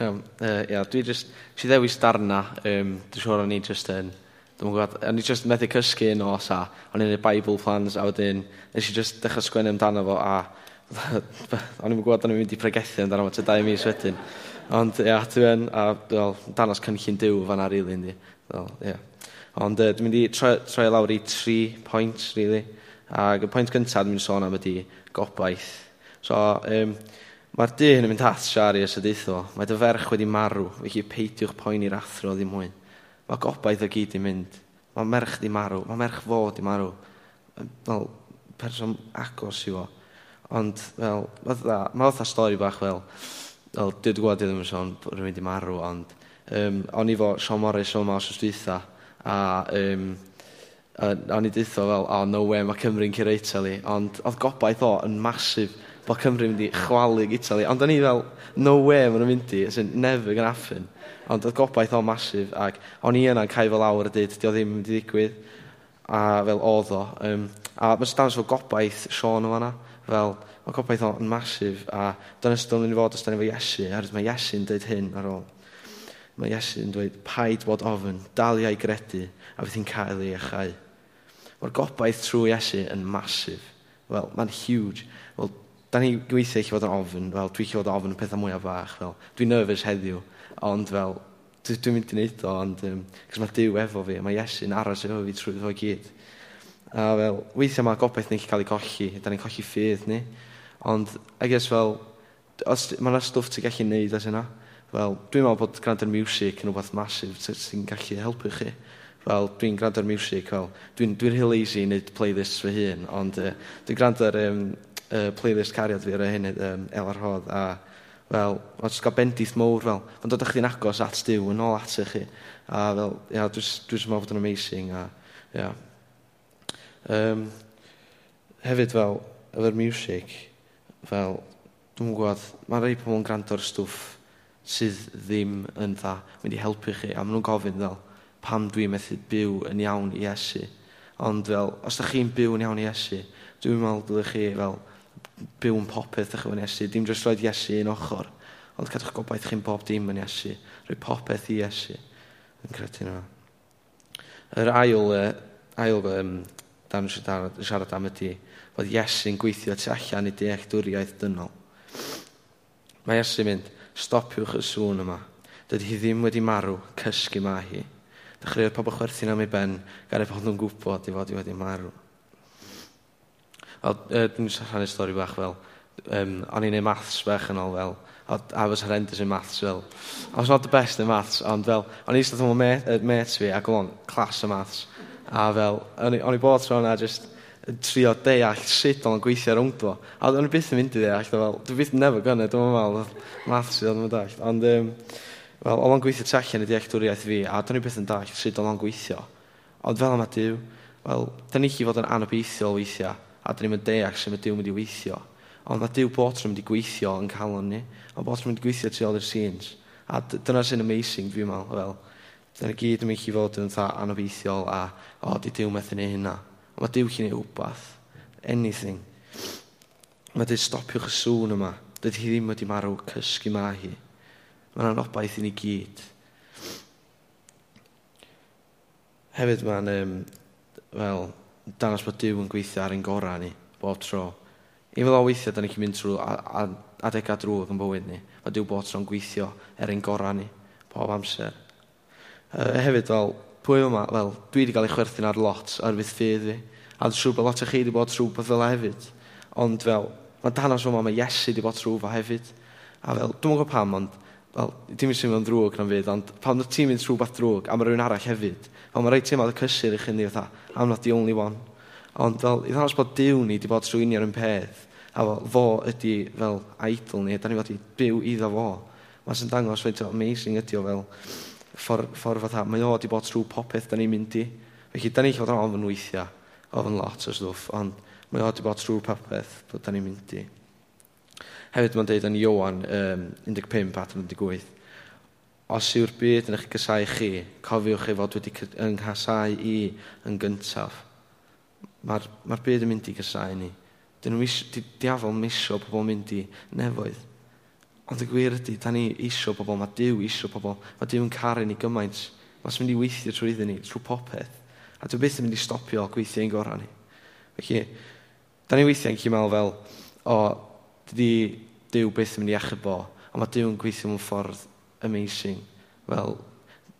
Um, uh, yeah, dwi just, si ddewis darna, um, dwi'n siŵr o'n i just yn, dwi'n gwybod, o'n i just methu cysgu yn os a, o'n i'n Bible plans a wedyn, nes i just dechrau sgwennu amdano fo a, o'n i'n gwybod o'n i'n mynd i pregethu amdano fo, ty dau mis wedyn. Ond, ia, yeah, dwi'n, a, wel, danos cynllun diw fanna, really, ynddi. Wel. Yeah. Ond, uh, dwi'n mynd i troi, troi lawr i tri pwynt, really. Ac y pwynt gyntaf, dwi'n mynd sôn am ydy gobaith. So, um, Mae'r dyn yn mynd at Siari os ydeitho, mae dy ferch wedi marw, felly peidiwch poen i'r athro ddim mwy. Mae gobaith o gyd i mynd. Mae merch di marw, mae merch fo di marw. Fel person agos i fo. Ond fel, mae oedd stori bach fel, fel dwi wedi gwybod ddim yn sôn bod rhywun di marw, ond um, o'n i fo Sean Morris o'n maws ystwytha, a um, o'n i ditho fel, oh, no way, mae Cymru'n cyrreitio li, ond oedd gobaith o yn masif, bod Cymru mynd i chwalu Italy. Ond o'n i fel, no way maen nhw'n mynd i, as in, never gonna happen. Ond oedd gobaith o masif, ac o'n i yna'n cael fel awr y dyd, di o ddim yn mynd i ddigwydd, a fel oedd o. Um, a mae'n stans fel gobaith Sean o fanna, fel, mae gobaith o'n masif, a dyna sydd o'n mynd i fod os da ni efo Iesu, oherwydd mae Iesu'n dweud hyn ar ôl. Mae Iesu'n dweud, paid bod ofyn, daliau gredu, a fydd hi'n cael ei achau. Mae'r gobaith trwy Iesu yn masif. Wel, mae'n huge. Wel, da ni gweithio eich fod yn ofyn, fel dwi eich fod yn ofyn y pethau mwyaf fach, fel dwi'n nervous heddiw, ond fel dwi'n dwi mynd i wneud o, ond um, cos mae Dyw efo fi, mae Iesu'n aros efo fi trwy fo gyd. A fel, weithiau mae gobaith ni'n cael ei colli, da ni'n colli ffydd ni, ond I guess fel, os, mae yna stwff ti'n gallu neud as yna, fel, dwi'n meddwl bod gwrando'r music yn rhywbeth masif sy'n gallu helpu chi. Fel, dwi'n gwrando'r music, fel, dwi'n dwi, n, dwi n lazy i wneud playlists fy hun, ond uh, dwi'n gwrando'r um, uh, playlist cariad fi ar y hyn um, el ar Hodd a fel, o'n jyst gael bendith mowr fel, ond dod â chdi'n agos at diw yn ôl at chi a fel, ia, dwi'n meddwl bod yn amazing a, ia. Um, hefyd fel, efo'r music, fel, dwi'n gwybod, mae rhai pobl yn gwrando ar stwff sydd ddim yn dda, mynd i helpu chi, a maen nhw'n gofyn fel, pam dwi'n methu byw yn iawn i Iesu. Ond fel, os da chi'n byw yn iawn i Iesu, dwi'n meddwl dylech chi fel byw yn popeth ych yn Iesu. Dim jyst roed Iesu yn ochr, ond cadwch gobaith chi'n bob dim yn Iesu. Rwy popeth i Iesu yn credu nhw. Yr ail, ail um, dan siarad, siarad am ydy, fod Iesu'n gweithio tu allan i dealltwriaeth dynol. Mae Iesu'n mynd, stopiwch y sŵn yma. Dydy hi ddim wedi marw, cysgu ma hi. Dechreuodd pobl chwerthin am ei ben, gan ei bod nhw'n gwybod i fod i wedi marw. A uh, dwi'n rhannu stori bach fel, um, o'n i'n ei maths bach yn ôl fel, I was horrendous in maths fel. I was not the best in maths, ond fel, o'n i'n eistedd o'n met, met fi, ac o'n clas o maths. A fel, o'n i bod tro yna, just, trio deall sut o'n gweithio rownd fo. A o'n i byth yn mynd i ddeall, fel, dwi'n byth yn never gynnu, dwi'n meddwl, maths i o'n mynd deall. Ond, um, fel, o'n gweithio tell yn y dealltwriaeth fi, a dwi'n i byth yn deall sut o'n gweithio. Ond fel yma diw, wel, da ni chi fod yn anobeithiol weithiau, a dyn ni'n mynd deall sef y Dyw mynd i weithio. Ond mae Dyw bod yn mynd i gweithio yn calon ni, ond bod yn mynd i gweithio tu ôl i'r scenes. A dyna sy'n amazing, fi'n meddwl, fel, dyna gyd yn mynd i fod yn dda anobeithiol a, o, di Dyw methu neu hynna. Ond mae Dyw chi'n ei wbath, anything. Mae dweud stopiwch y sŵn yma, dydy hi ddim wedi marw cysgu ma hi. Mae'n anobaith i ni gyd. Hefyd mae'n, um, fel, danos bod Dyw yn gweithio ar ein gorau ni, bob tro. I fel o weithio, da ni'n mynd trwy adegau drwg yn bywyd ni. Mae Dyw bob tro'n gweithio er ein gorau ni, bob amser. Uh, hefyd, fel, pwy yma, fel, dwi wedi cael ei chwerthu'n ar lot ar fydd ffydd fi. A dwi'n siŵr bod lot o chi wedi bod trwy beth fel e hefyd. Ond fel, mae danos yma, mae Iesu wedi bod trwy fa hefyd. A fel, dwi'n gwybod pam, ond Wel, dim yn teimlo'n drwg na'n fyd, ond pan dwi ti'n mynd trwy bat drwg, a mae rhywun arall hefyd, fel mae rhaid teimlad y cysur i chi ni, fatha, I'm not the only one. Ond fel, i ddangos bod diw ni wedi bod trwy union un peth, a fel, fo ydy fel idol ni, da ni wedi byw iddo fo. Mae sy'n dangos faint amazing ydy o fel ffordd ffor fatha, mae o wedi bod trwy popeth da ni'n mynd i. Felly, da ni'n cael ofyn weithiau, ofyn lot o stwff, ond mae o wedi bod trwy popeth bod da ni'n mynd i. Hefyd mae'n deud yn Iowan um, 15 at 18. Os yw'r byd yn eich gysau chi, cofiwch chi fod wedi ynghasau i yn gyntaf. Mae'r ma byd yn mynd i gysau ni. Dyn nhw di diafol misio pobl mynd i nefoedd. Ond y gwir ydy, da ni isio pobl, mae Dyw isio pobl, mae Dyw yn caru ni gymaint. Mae'n mynd i weithio trwy iddyn ni, trwy popeth. A dwi byth yn mynd i stopio gweithio ein gorau ni. Felly, da ni weithiau'n cymryd fel, o, dydy Dyw beth yn mynd i achub bo, a mae Dyw yn gweithio mewn ffordd amazing. Fel,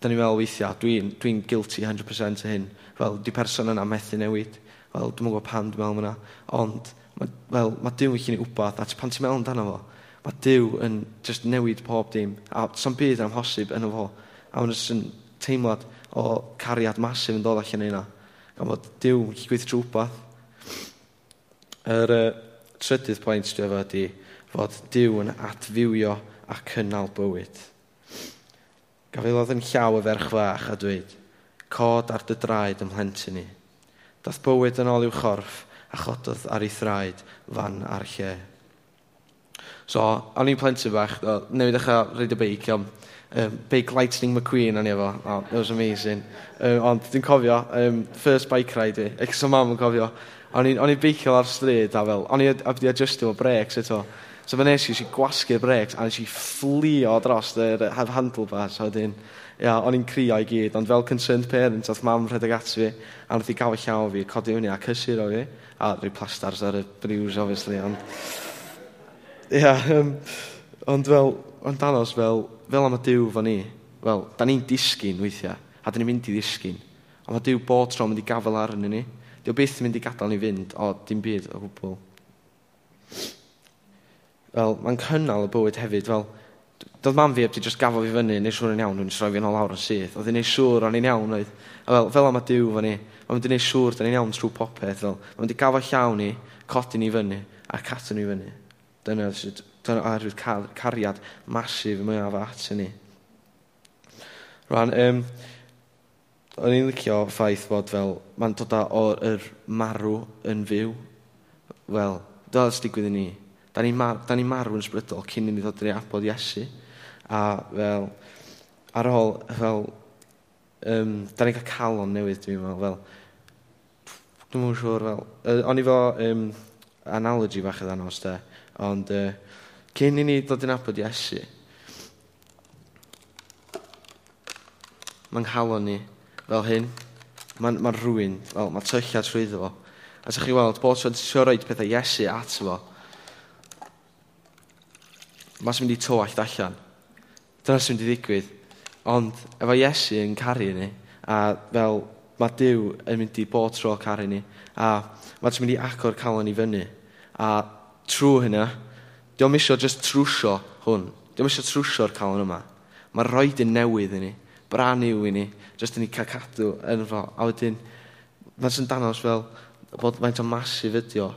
da ni'n meddwl weithiau, dwi'n dwi, dwi guilty 100% o hyn. Fel, di person yna methu newid. Fel, dwi'n gwybod pan dwi'n meddwl yna. Ond, ma, fel, mae Dyw yn chi'n ei wbath, a pan ti'n meddwl amdano fo, mae Dyw yn just newid pob dim. A sa'n byd yn amhosib yn fo. A mae'n just yn teimlad o cariad masif yn dod allan yna. A bod Dyw yn gallu gweithio trwy wbath. Yr... Er, uh, trydydd pwynt dwi efo ydy fod Dyw yn atfywio a cynnal bywyd. Gafelodd yn llaw y ferch fach a dweud, cod ar dy draed ym mhlentyn ni. Dath bywyd yn ôl i'w chorff a chododd ar ei thraed fan ar lle. So, o'n i'n plentyn bach, newid eich reid y beic, um, Big Lightning McQueen o'n i efo. Oh, that was amazing. Um, ond dwi'n cofio, um, first bike ride i, ecs o mam yn cofio, o'n i'n beicio ar stryd a fel, o'n i'n wedi adjustio o breaks eto. So fe nes i si gwasgu'r breaks a nes i fflio dros yr have handlebars. A wedyn, ia, o'n i'n crio i gyd, ond fel concerned parent, oedd mam rhedeg at fi, a wnaeth i gael y llaw fi, codi hwnni a cysur o fi, a rhyw plastars ar y briws, obviously, ond... Ia, um, ond fel, o'n danos fel, fel am y diw fo ni, wel, da ni'n disgyn weithiau, a da ni'n mynd i ddisgyn. Ond mae diw bod tro mynd i gafel arnyn ni. Diw byth yn mynd i gadael ni fynd, o, dim byd o gwbl. Wel, mae'n cynnal y bywyd hefyd, fel, doedd mam fi heb di just gafel fi fyny, neu siŵr yn iawn, dwi'n sroi fi yn ôl lawr yn syth. Oedd i'n neud siŵr o'n i'n iawn, oedd. A fel, fel am y diw fo ni, mae'n mynd i neud siŵr, da'n i'n iawn trwy popeth, fel. Mae'n mynd i gafo llawn ni, codi ni fyny, a cadw ni fyny. Dyna sydd oherwydd car cariad masif y mwyaf at ni. Rwan, um, o'n i'n licio ffaith bod fel, mae'n dod o'r er marw yn fyw. Wel, dyna sy'n digwydd i ni. Da ni'n mar ni marw yn sbrydol cyn i ni ddod i'r abod Iesu. A fel, ar ôl, fel, um, da ni'n cael calon newydd, dwi'n meddwl, fel, dwi'n mwyn siŵr, fel, uh, o'n i fo um, analogy bach ydyn nos, de, ond, uh, cyn i ni ddod i'n abod Iesu, mae'n halon ni fel hyn. Mae'n ma rhywun, fel, mae tylliad trwyddo fo. A sych chi weld, bod sy'n trio pethau Iesu at fo. Mae sy'n mynd i to allt allan. Dyna sy'n mynd i ddigwydd. Ond efo Iesu yn caru ni, a fel mae Dyw yn mynd i bod tro caru ni, a mae sy'n mynd i agor calon i fyny. A trwy hynna, Diolch eisiau jyst trwsio hwn. Diolch eisiau trwsio'r calon yma. Mae roed yn newydd i ni, Bran niw i ni, jyst i ni cael cadw yn fo. A wedyn, mae'n sy'n danos fel bod mae'n o masif ydi o.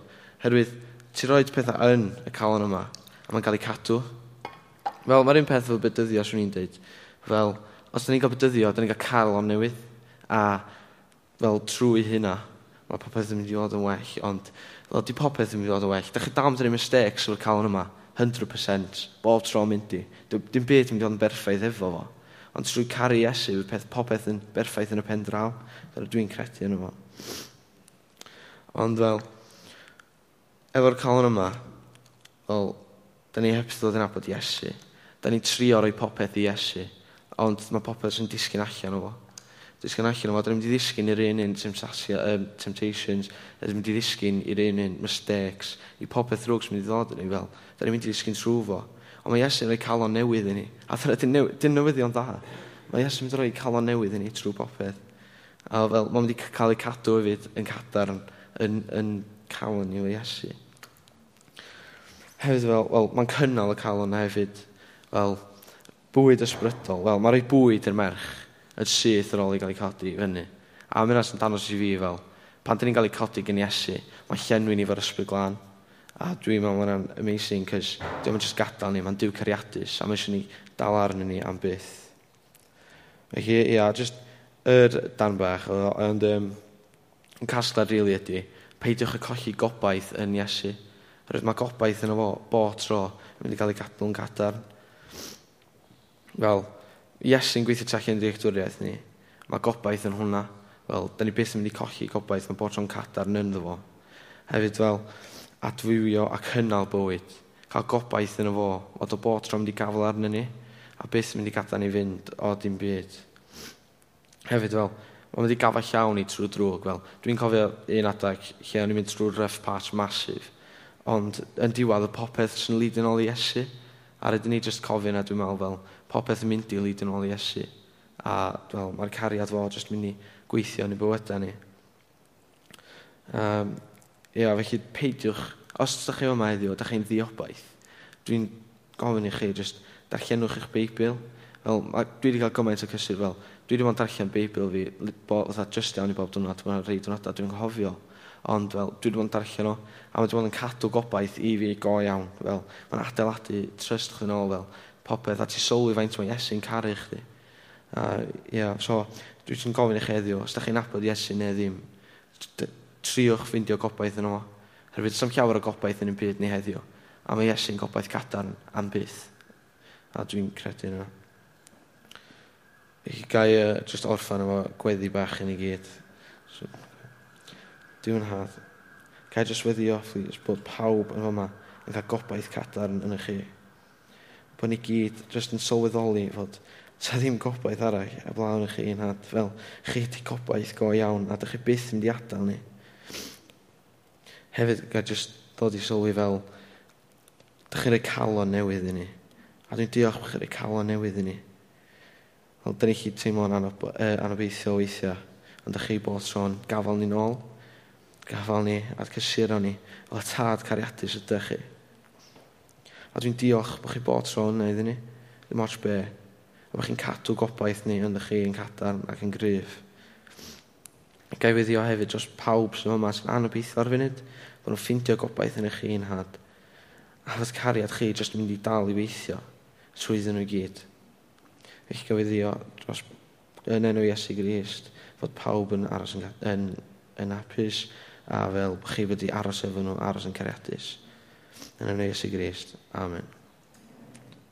Herwydd, ti roed pethau yn y calon yma, a mae'n cael ei cadw. Fel, mae'r un peth fel bydyddio, swn i'n dweud. Fel, os da ni'n cael bydyddio, da ni'n cael cael calon newydd. A fel trwy hynna, mae popeth yn mynd i fod yn well, ond Wel, di popeth yn mynd i fod yn well. Da chi dal amdano'r mistakes o'r cael yma. 100%. Bob tro mynd i. Dim byd yn mynd i fod yn berffaith efo fo. Ond trwy caru Iesu, fydd peth popeth yn berffaith yn y pen draw. Dyna dwi'n credu yn yma. Ond fel, efo'r calon yma, fel, da ni heb ddod yn abod Iesu. Da ni'n trio roi popeth i Iesu. Ond mae popeth sy'n disgyn allan o fo disgyn allan o fod, yn mynd i ddisgyn i'r un un um, temptations, yn mynd i ddisgyn i'r un un mistakes, i popeth rwg sy'n mynd i ddod yn ni fel, da ni'n mynd i ddisgyn trwy fo. Ond mae Iesu'n rhoi calon newydd i ni, a dyna dyn newi, newyddion da. Mae Iesu'n mynd i rhoi calon newydd i ni trwy popeth. A fel, mae'n mynd i cael ei cadw hefyd yn cadarn, yn, yn calon i o Iesu. Hefyd fel, wel, mae'n cynnal y calon hefyd, fel, bwyd ysbrydol, wel, mae'n rhoi bwyd i'r merch, yn syth ar ôl i gael ei codi fyny. A mae'n as yn danos i fi fel, pan dyn ni'n cael ei codi gen Iesu, mae llenwi ni fo'r ysbryd glân. A dwi'n meddwl mae'n amazing, cys dwi'n meddwl jyst gadael ni, mae'n diw cariadus, a mae'n sy'n ni dal arnyn ni am byth. Felly, ia, jyst yr dan bach, ond um, yn casglad rili really ydy, peidiwch y colli gobaith yn Iesu. Rwy'n mae gobaith yn efo bo tro yn mynd i gael ei gadw yn gadarn. Fel, well, Iesu'n gweithio tu allan ddealltwriaeth ni, mae gobaith yn hwnna. Wel, da ni byth yn mynd i colli gobaith, mae bod tro'n cadarn ynddo fo. Hefyd fel adfywio ac hynnal bywyd. Cael gobaith yn y fo, o do bod tro'n mynd i gafel arnyn ni, a beth yn mynd i gadael ni fynd o dim byd. Hefyd fel, mae'n mynd i gafel llawn i trwy drwg. Wel, dwi'n cofio un adag lle o'n i'n mynd trwy'r rough patch masif. Ond yn diwedd y popeth sy'n lyd yn ôl i Iesu. A rydyn ni jyst cofio na, dwi'n meddwl fel, popeth yn mynd i lyd yn ôl i Iesu. A well, mae'r cariad fo jyst mynd i gweithio yn y bywydau ni. Um, ia, felly peidiwch, os ydych chi yma heddiw, ydych chi'n ddiobaeth, dwi'n gofyn i chi, jyst darllenwch eich Beibl. Fel, dwi wedi cael gymaint o cysur fel, dwi wedi bod yn darllen Beibl fi, fatha just iawn i bob dwrnod, mae'n rhai dwrnodau dwi'n nghofio. Ond fel, dwi wedi bod yn darllen o, a mae wedi bod yn cadw gobaith i fi go iawn. Fel, mae'n adeiladu trust chyn ôl fel, popeth, a ti sylwi faint mae Iesu'n caru chdi. A, yeah, so, dwi ti'n gofyn i chi heddiw, os da chi'n abod Iesu neu ddim, triwch ffindio gobaith yn yma. Herwydd, sam llawer o gobaith yn un byd ni heddiw, a mae Iesu'n gobaith cadarn am byth. A dwi'n credu yna. I gai uh, just orffan efo gweddi bach yn ei gyd. So, dwi'n hadd. Gai just weddio, please, bod pawb yn yma yn cael gobaith cadarn yn y chi bod ni gyd jyst yn sylweddoli fod sa ddim gobaith arall a blawn i chi yn had. Fel, chi ydi gobaith go iawn a dych chi byth yn mynd i adael ni. Hefyd, gael jyst dod i sylwi fel, dych chi'n rhoi calon newydd i ni. A dwi'n diolch bod chi'n rhoi calon newydd i ni. Wel, dyn ni chi teimlo'n anob uh, weithiau, ond dych chi bod tro'n gafal ni nôl gafal ni a'r cysuro ni, o tad cariadus ydych chi. A dwi'n diolch bod chi bod tro yna iddyn ni, ddim ots be. A bod chi'n cadw gobaith ni yn chi yn cadarn ac yn gryf. Gai weddio hefyd dros pawb sy'n yma sy'n anobeithio ar funud, bod nhw'n ffeindio gobaith yn eich un had. A fod cariad chi jyst yn mynd i dal i weithio trwy ddyn nhw gyd. Eich gofyddio dros yn enw Iesu Grist, fod pawb yn aros yn, yn, yn apus a fel bod chi wedi aros efo nhw, aros yn cariadus. En dan is Christus. Amen.